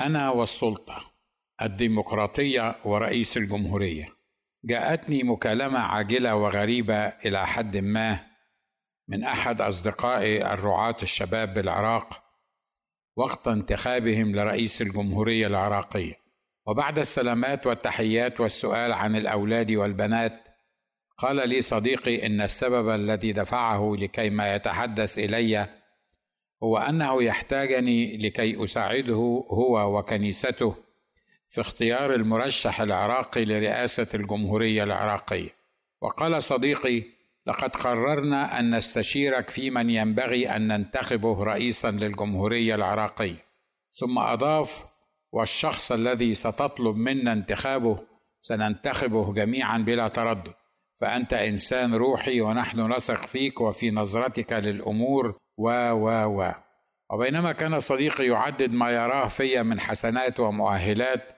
أنا والسلطة الديمقراطية ورئيس الجمهورية. جاءتني مكالمة عاجلة وغريبة إلى حد ما من أحد اصدقائي الرعاة الشباب بالعراق وقت انتخابهم لرئيس الجمهورية العراقية. وبعد السلامات والتحيات والسؤال عن الأولاد والبنات قال لي صديقي إن السبب الذي دفعه لكي ما يتحدث إلي هو أنه يحتاجني لكي أساعده هو وكنيسته في اختيار المرشح العراقي لرئاسة الجمهورية العراقية. وقال صديقي لقد قررنا أن نستشيرك في من ينبغي أن ننتخبه رئيسا للجمهورية العراقية. ثم أضاف والشخص الذي ستطلب منا انتخابه سننتخبه جميعا بلا تردد. فأنت إنسان روحي ونحن نثق فيك وفي نظرتك للأمور و و و وبينما كان صديقي يعدد ما يراه في من حسنات ومؤهلات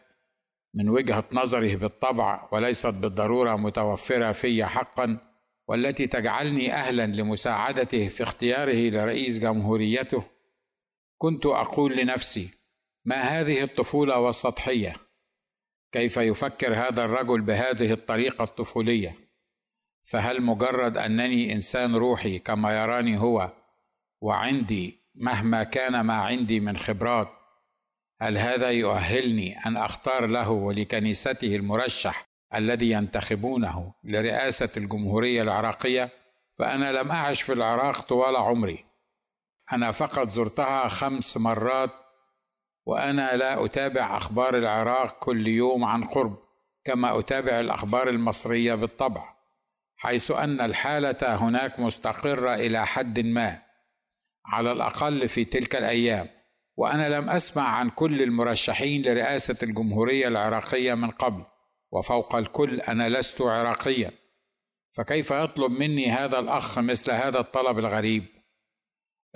من وجهة نظره بالطبع وليست بالضرورة متوفرة في حقا والتي تجعلني أهلا لمساعدته في اختياره لرئيس جمهوريته. كنت أقول لنفسي ما هذه الطفولة والسطحية؟ كيف يفكر هذا الرجل بهذه الطريقة الطفولية؟ فهل مجرد أنني إنسان روحي كما يراني هو وعندي مهما كان ما عندي من خبرات هل هذا يؤهلني أن أختار له ولكنيسته المرشح الذي ينتخبونه لرئاسة الجمهورية العراقية؟ فأنا لم أعش في العراق طوال عمري. أنا فقط زرتها خمس مرات وأنا لا أتابع أخبار العراق كل يوم عن قرب كما أتابع الأخبار المصرية بالطبع حيث أن الحالة هناك مستقرة إلى حد ما. على الأقل في تلك الأيام. وأنا لم أسمع عن كل المرشحين لرئاسة الجمهورية العراقية من قبل وفوق الكل أنا لست عراقيا. فكيف يطلب مني هذا الأخ مثل هذا الطلب الغريب؟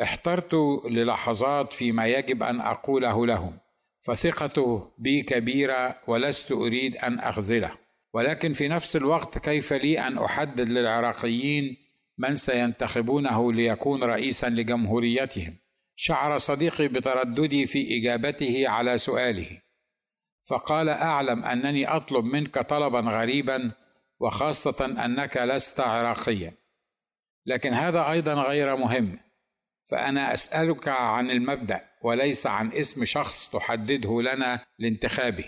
احترت للحظات فيما يجب أن أقوله لهم فثقته بي كبيرة ولست أريد أن أخذله. ولكن في نفس الوقت كيف لي أن أحدد للعراقيين من سينتخبونه ليكون رئيسا لجمهوريتهم؟ شعر صديقي بترددي في إجابته على سؤاله. فقال أعلم أنني أطلب منك طلبا غريبا وخاصة أنك لست عراقيا. لكن هذا أيضا غير مهم. فأنا أسألك عن المبدأ وليس عن اسم شخص تحدده لنا لانتخابه.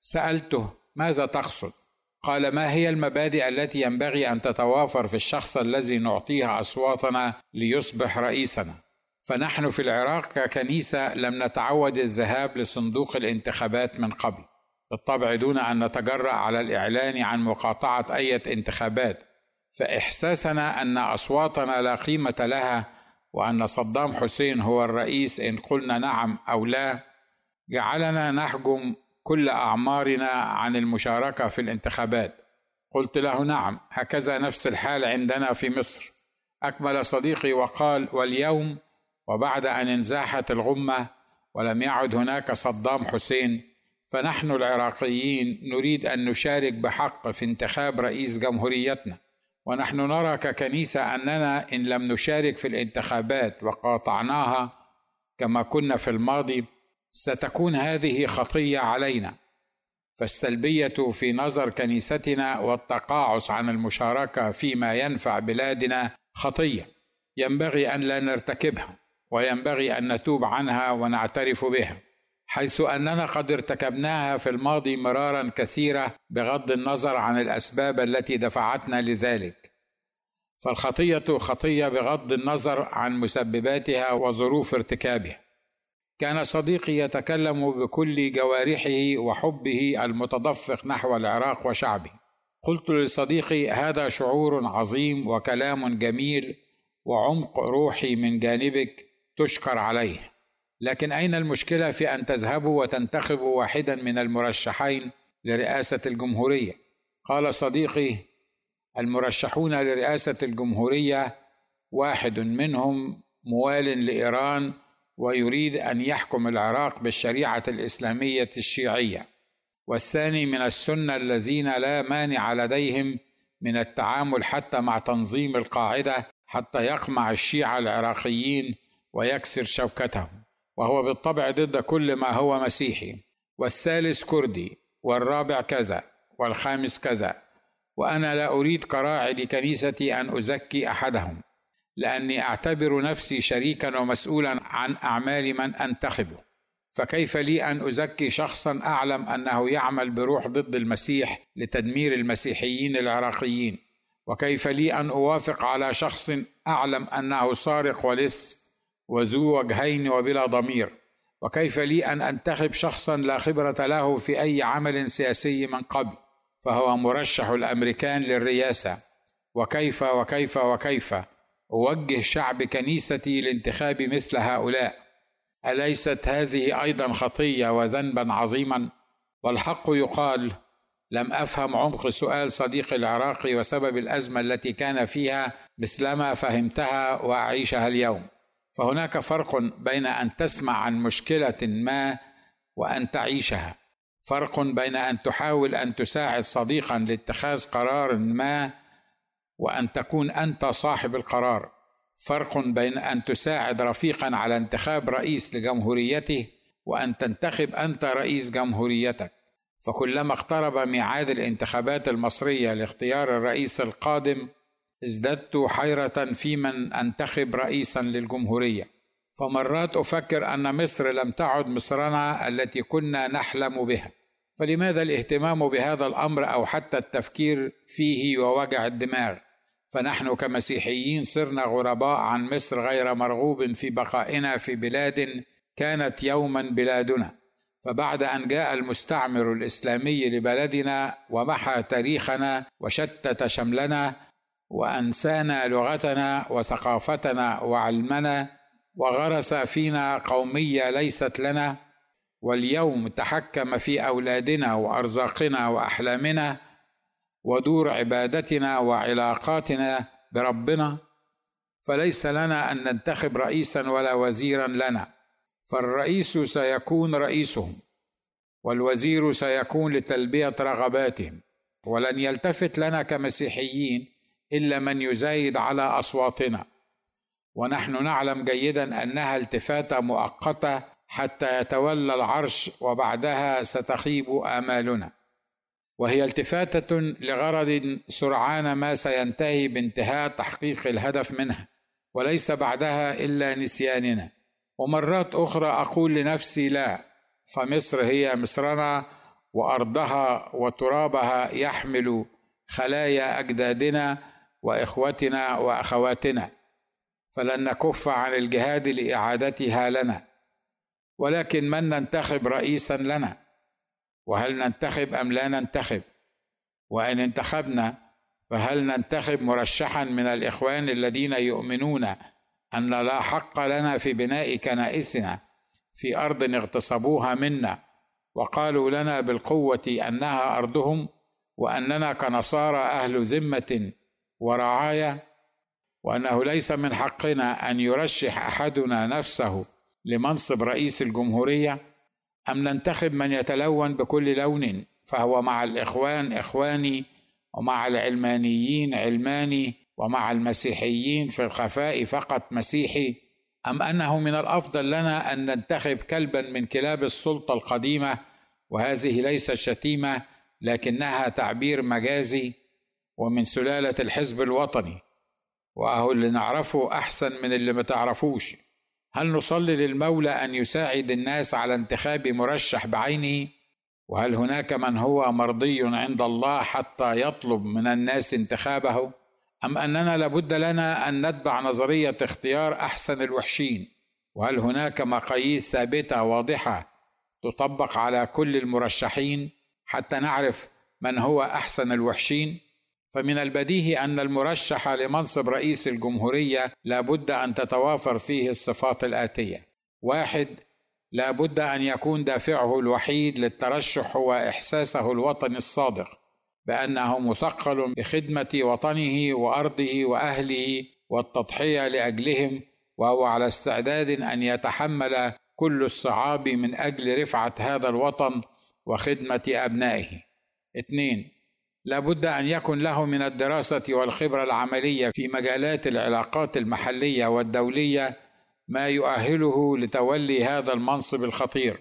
سألته ماذا تقصد؟ قال ما هي المبادئ التي ينبغي أن تتوافر في الشخص الذي نعطيه أصواتنا ليصبح رئيسنا؟ فنحن في العراق ككنيسة لم نتعود الذهاب لصندوق الانتخابات من قبل. بالطبع دون أن نتجرأ على الإعلان عن مقاطعة أي انتخابات. فإحساسنا أن أصواتنا لا قيمة لها وأن صدام حسين هو الرئيس إن قلنا نعم أو لا جعلنا نحجم كل أعمارنا عن المشاركة في الانتخابات. قلت له نعم هكذا نفس الحال عندنا في مصر. أكمل صديقي وقال واليوم وبعد أن انزاحت الغمة ولم يعد هناك صدام حسين فنحن العراقيين نريد أن نشارك بحق في انتخاب رئيس جمهوريتنا. ونحن نرى ككنيسة أننا إن لم نشارك في الانتخابات وقاطعناها كما كنا في الماضي ستكون هذه خطية علينا. فالسلبية في نظر كنيستنا والتقاعس عن المشاركة فيما ينفع بلادنا خطية. ينبغي أن لا نرتكبها وينبغي أن نتوب عنها ونعترف بها حيث أننا قد ارتكبناها في الماضي مرارا كثيرة بغض النظر عن الأسباب التي دفعتنا لذلك. فالخطية خطية بغض النظر عن مسبباتها وظروف ارتكابها. كان صديقي يتكلم بكل جوارحه وحبه المتدفق نحو العراق وشعبه. قلت لصديقي هذا شعور عظيم وكلام جميل وعمق روحي من جانبك تشكر عليه. لكن أين المشكلة في أن تذهبوا وتنتخبوا واحدا من المرشحين لرئاسة الجمهورية؟ قال صديقي المرشحون لرئاسة الجمهورية واحد منهم موال لإيران ويريد أن يحكم العراق بالشريعة الإسلامية الشيعية. والثاني من السنة الذين لا مانع لديهم من التعامل حتى مع تنظيم القاعدة حتى يقمع الشيعة العراقيين ويكسر شوكتهم. وهو بالطبع ضد كل ما هو مسيحي. والثالث كردي والرابع كذا والخامس كذا. وأنا لا أريد كراعي لكنيستي أن أزكي أحدهم. لأني أعتبر نفسي شريكا ومسؤولا عن أعمال من أنتخبه. فكيف لي أن أزكي شخصا أعلم أنه يعمل بروح ضد المسيح لتدمير المسيحيين العراقيين؟ وكيف لي أن أوافق على شخص أعلم أنه سارق ولص وذو وجهين وبلا ضمير؟ وكيف لي أن أنتخب شخصا لا خبرة له في أي عمل سياسي من قبل؟ فهو مرشح الأمريكان للرئاسة. وكيف وكيف وكيف؟ أوجه شعب كنيستي لانتخاب مثل هؤلاء. أليست هذه أيضا خطية وذنبا عظيما؟ والحق يقال لم أفهم عمق سؤال صديقي العراقي وسبب الأزمة التي كان فيها مثلما فهمتها وأعيشها اليوم. فهناك فرق بين أن تسمع عن مشكلة ما وأن تعيشها. فرق بين أن تحاول أن تساعد صديقا لاتخاذ قرار ما وأن تكون أنت صاحب القرار. فرق بين أن تساعد رفيقا على انتخاب رئيس لجمهوريته وأن تنتخب أنت رئيس جمهوريتك. فكلما اقترب ميعاد الانتخابات المصرية لاختيار الرئيس القادم ازددت حيرة في من أنتخب رئيسا للجمهورية. فمرات أفكر أن مصر لم تعد مصرنا التي كنا نحلم بها. فلماذا الاهتمام بهذا الأمر أو حتى التفكير فيه ووجع الدماغ؟ فنحن كمسيحيين صرنا غرباء عن مصر غير مرغوب في بقائنا في بلاد كانت يوما بلادنا. فبعد أن جاء المستعمر الإسلامي لبلدنا ومحى تاريخنا وشتت شملنا وأنسانا لغتنا وثقافتنا وعلمنا وغرس فينا قومية ليست لنا واليوم تحكم في أولادنا وأرزاقنا وأحلامنا ودور عبادتنا وعلاقاتنا بربنا فليس لنا أن ننتخب رئيسا ولا وزيرا لنا فالرئيس سيكون رئيسهم والوزير سيكون لتلبية رغباتهم ولن يلتفت لنا كمسيحيين إلا من يزايد على أصواتنا. ونحن نعلم جيدا أنها التفاته مؤقتة حتى يتولى العرش وبعدها ستخيب آمالنا. وهي التفاتة لغرض سرعان ما سينتهي بانتهاء تحقيق الهدف منها وليس بعدها إلا نسياننا. ومرات أخرى أقول لنفسي لا فمصر هي مصرنا وأرضها وترابها يحمل خلايا أجدادنا وإخوتنا وأخواتنا. فلن نكف عن الجهاد لإعادتها لنا ولكن من ننتخب رئيسا لنا؟ وهل ننتخب أم لا ننتخب؟ وإن انتخبنا فهل ننتخب مرشحا من الإخوان الذين يؤمنون أن لا حق لنا في بناء كنائسنا في أرض اغتصبوها منا وقالوا لنا بالقوة أنها أرضهم وأننا كنصارى أهل ذمة ورعاية وأنه ليس من حقنا أن يرشح أحدنا نفسه لمنصب رئيس الجمهورية أم ننتخب من يتلون بكل لون؟ فهو مع الإخوان إخواني ومع العلمانيين علماني ومع المسيحيين في الخفاء فقط مسيحي. أم أنه من الأفضل لنا أن ننتخب كلبا من كلاب السلطة القديمة وهذه ليست شتيمة لكنها تعبير مجازي ومن سلالة الحزب الوطني. وأهو اللي نعرفه أحسن من اللي ما تعرفوش. هل نصلي للمولى أن يساعد الناس على انتخاب مرشح بعينه وهل هناك من هو مرضي عند الله حتى يطلب من الناس انتخابه؟ أم أننا لابد لنا أن نتبع نظرية اختيار أحسن الوحشين؟ وهل هناك مقاييس ثابتة واضحة تطبق على كل المرشحين حتى نعرف من هو أحسن الوحشين؟ فمن البديهي أن المرشح لمنصب رئيس الجمهورية لابد أن تتوافر فيه الصفات الآتية. واحد لابد أن يكون دافعه الوحيد للترشح هو احساسه الوطني الصادق بأنه مثقل بخدمة وطنه وأرضه وأهله والتضحية لأجلهم وهو على استعداد أن يتحمل كل الصعاب من أجل رفعة هذا الوطن وخدمة أبنائه. اثنين لابد أن يكن له من الدراسة والخبرة العملية في مجالات العلاقات المحلية والدولية ما يؤهله لتولي هذا المنصب الخطير.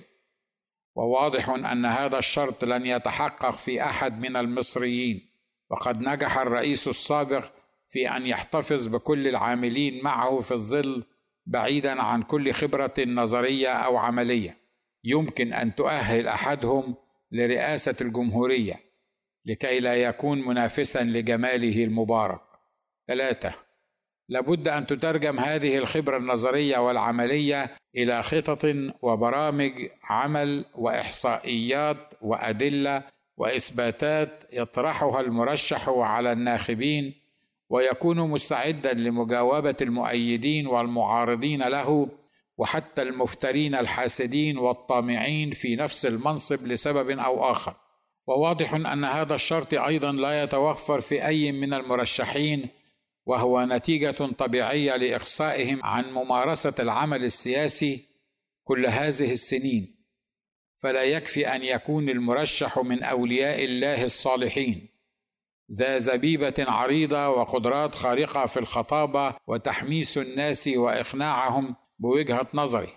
وواضح أن هذا الشرط لن يتحقق في أحد من المصريين. وقد نجح الرئيس السابق في أن يحتفظ بكل العاملين معه في الظل بعيدا عن كل خبرة نظرية أو عملية. يمكن أن تؤهل أحدهم لرئاسة الجمهورية. لكي لا يكون منافسا لجماله المبارك. ثلاثة لابد أن تترجم هذه الخبرة النظرية والعملية إلى خطط وبرامج عمل وإحصائيات وأدلة وإثباتات يطرحها المرشح على الناخبين ويكون مستعدا لمجاوبة المؤيدين والمعارضين له وحتى المفترين الحاسدين والطامعين في نفس المنصب لسبب أو آخر. وواضح أن هذا الشرط أيضا لا يتوفر في أي من المرشحين وهو نتيجة طبيعية لإقصائهم عن ممارسة العمل السياسي كل هذه السنين. فلا يكفي أن يكون المرشح من أولياء الله الصالحين. ذا زبيبة عريضة وقدرات خارقة في الخطابة وتحميس الناس وإقناعهم بوجهة نظره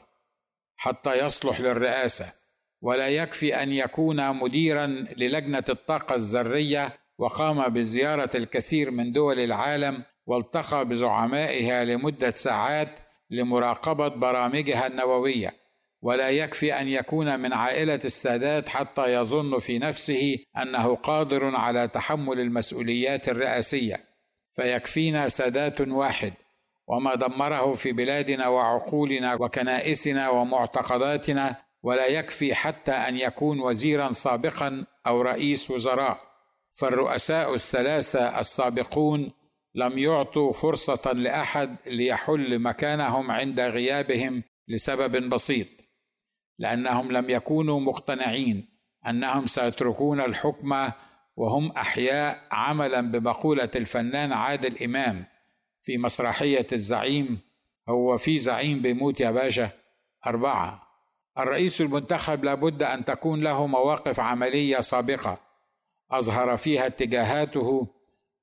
حتى يصلح للرئاسة. ولا يكفي أن يكون مديرا للجنة الطاقة الذرية وقام بزيارة الكثير من دول العالم والتقى بزعمائها لمدة ساعات لمراقبة برامجها النووية. ولا يكفي أن يكون من عائلة السادات حتى يظن في نفسه أنه قادر على تحمل المسؤوليات الرئاسية. فيكفينا سادات واحد وما دمره في بلادنا وعقولنا وكنائسنا ومعتقداتنا ولا يكفي حتى أن يكون وزيرا سابقا أو رئيس وزراء. فالرؤساء الثلاثة السابقون لم يعطوا فرصة لأحد ليحل مكانهم عند غيابهم لسبب بسيط لأنهم لم يكونوا مقتنعين أنهم سيتركون الحكم وهم أحياء عملا بمقولة الفنان عادل إمام في مسرحية الزعيم هو في زعيم بيموت يا باشا أربعة. الرئيس المنتخب لابد أن تكون له مواقف عملية سابقة. أظهر فيها اتجاهاته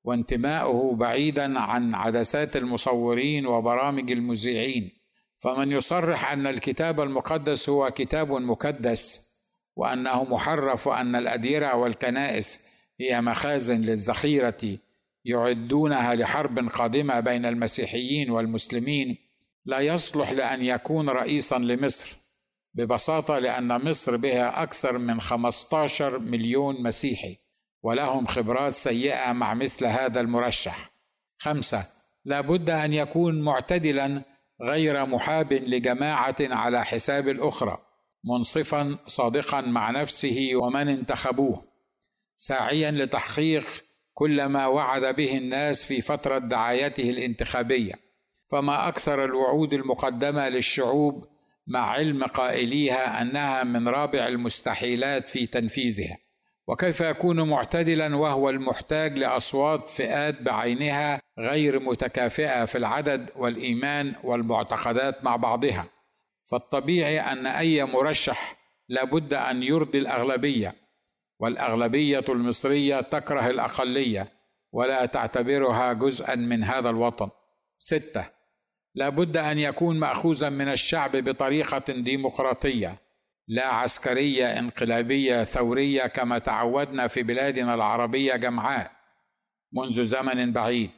وانتماؤه بعيدا عن عدسات المصورين وبرامج المذيعين. فمن يصرح أن الكتاب المقدس هو كتاب مكدس وأنه محرف وان الأديرة والكنائس هي مخازن للذخيرة يعدونها لحرب قادمة بين المسيحيين والمسلمين لا يصلح لأن يكون رئيسا لمصر. ببساطة لأن مصر بها أكثر من 15 مليون مسيحي ولهم خبرات سيئة مع مثل هذا المرشح. خمسة لا بد أن يكون معتدلا غير محاب لجماعة على حساب الأخرى منصفا صادقا مع نفسه ومن انتخبوه. ساعيا لتحقيق كل ما وعد به الناس في فترة دعايته الانتخابية. فما أكثر الوعود المقدمة للشعوب مع علم قائليها أنها من رابع المستحيلات في تنفيذها. وكيف يكون معتدلا وهو المحتاج لأصوات فئات بعينها غير متكافئة في العدد والإيمان والمعتقدات مع بعضها؟ فالطبيعي أن أي مرشح لابد أن يرضي الأغلبية والأغلبية المصرية تكره الأقلية ولا تعتبرها جزءا من هذا الوطن. ستة لابد أن يكون ماخوذا من الشعب بطريقة ديمقراطية لا عسكرية انقلابية ثورية كما تعودنا في بلادنا العربية جمعاء منذ زمن بعيد.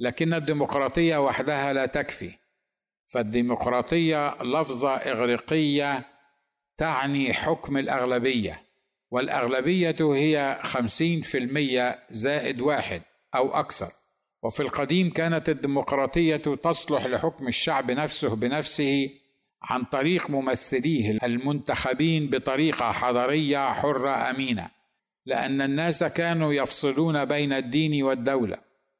لكن الديمقراطية وحدها لا تكفي. فالديمقراطية لفظة إغريقية تعني حكم الأغلبية والأغلبية هي خمسين في المية زائد واحد أو أكثر. وفي القديم كانت الديمقراطية تصلح لحكم الشعب نفسه بنفسه عن طريق ممثليه المنتخبين بطريقة حضارية حرة أمينة لأن الناس كانوا يفصلون بين الدين والدولة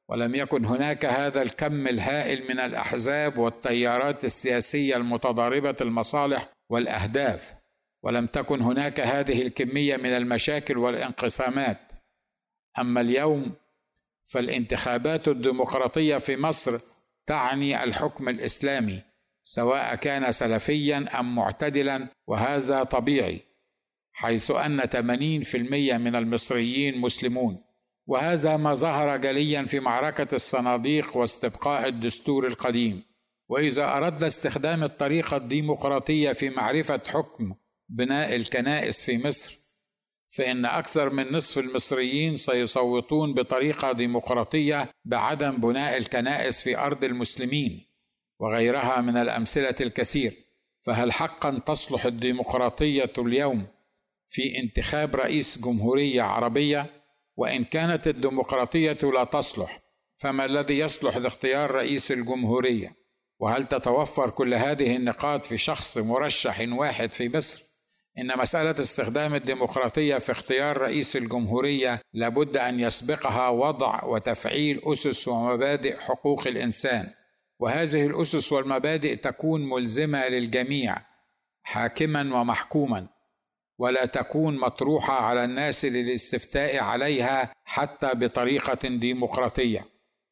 ولم يكن هناك هذا الكم الهائل من الأحزاب والتيارات السياسية المتضاربة المصالح والأهداف ولم تكن هناك هذه الكمية من المشاكل والانقسامات. أما اليوم فالانتخابات الديمقراطية في مصر تعني الحكم الإسلامي سواء كان سلفيا أم معتدلا وهذا طبيعي حيث أن 80% من المصريين مسلمون. وهذا ما ظهر جليا في معركة الصناديق واستبقاء الدستور القديم. وإذا أردنا استخدام الطريقة الديمقراطية في معرفة حكم بناء الكنائس في مصر فإن أكثر من نصف المصريين سيصوتون بطريقة ديمقراطية بعدم بناء الكنائس في أرض المسلمين وغيرها من الأمثلة الكثير. فهل حقا تصلح الديمقراطية اليوم في انتخاب رئيس جمهورية عربية؟ وإن كانت الديمقراطية لا تصلح فما الذي يصلح لاختيار رئيس الجمهورية؟ وهل تتوفر كل هذه النقاط في شخص مرشح واحد في مصر؟ إن مسألة استخدام الديمقراطية في اختيار رئيس الجمهورية لابد أن يسبقها وضع وتفعيل أسس ومبادئ حقوق الإنسان. وهذه الأسس والمبادئ تكون ملزمة للجميع حاكما ومحكوما ولا تكون مطروحة على الناس للاستفتاء عليها حتى بطريقة ديمقراطية.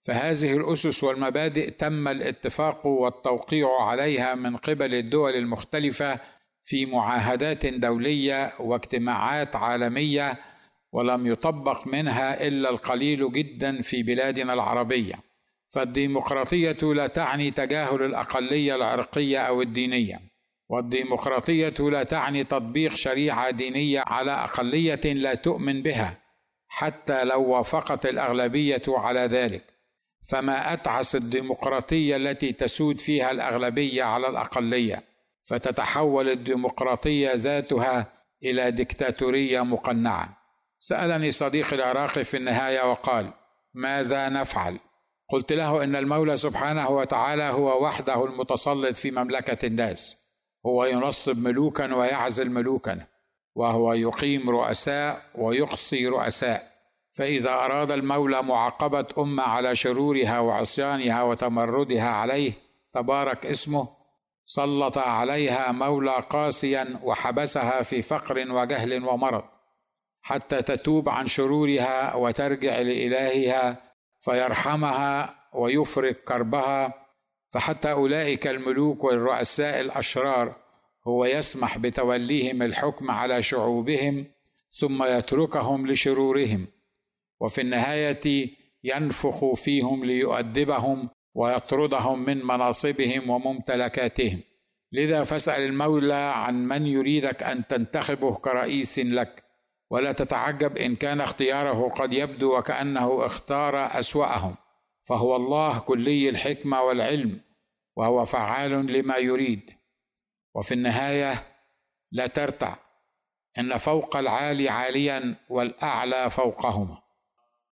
فهذه الأسس والمبادئ تم الاتفاق والتوقيع عليها من قبل الدول المختلفة في معاهدات دولية واجتماعات عالمية ولم يطبق منها إلا القليل جدا في بلادنا العربية. فالديمقراطية لا تعني تجاهل الأقلية العرقية أو الدينية. والديمقراطية لا تعني تطبيق شريعة دينية على أقلية لا تؤمن بها حتى لو وافقت الأغلبية على ذلك. فما أتعس الديمقراطية التي تسود فيها الأغلبية على الأقلية؟ فتتحول الديمقراطية ذاتها إلى دكتاتوريه مقنعة. سألني صديقي العراقي في النهاية وقال ماذا نفعل؟ قلت له إن المولى سبحانه وتعالى هو وحده المتسلط في مملكة الناس. هو ينصب ملوكا ويعزل ملوكا وهو يقيم رؤساء ويقصي رؤساء. فإذا أراد المولى معاقبة أمة على شرورها وعصيانها وتمردها عليه تبارك اسمه سلط عليها مولى قاسيا وحبسها في فقر وجهل ومرض حتى تتوب عن شرورها وترجع لإلهها فيرحمها ويفرج كربها فحتى أولئك الملوك والرؤساء الأشرار هو يسمح بتوليهم الحكم على شعوبهم ثم يتركهم لشرورهم وفي النهاية ينفخ فيهم ليؤدبهم ويطردهم من مناصبهم وممتلكاتهم. لذا فاسأل المولى عن من يريدك أن تنتخبه كرئيس لك ولا تتعجب إن كان اختياره قد يبدو وكأنه اختار أسوأهم. فهو الله كلي الحكمة والعلم وهو فعال لما يريد. وفي النهاية لا ترتع إن فوق العالي عاليا والأعلى فوقهما.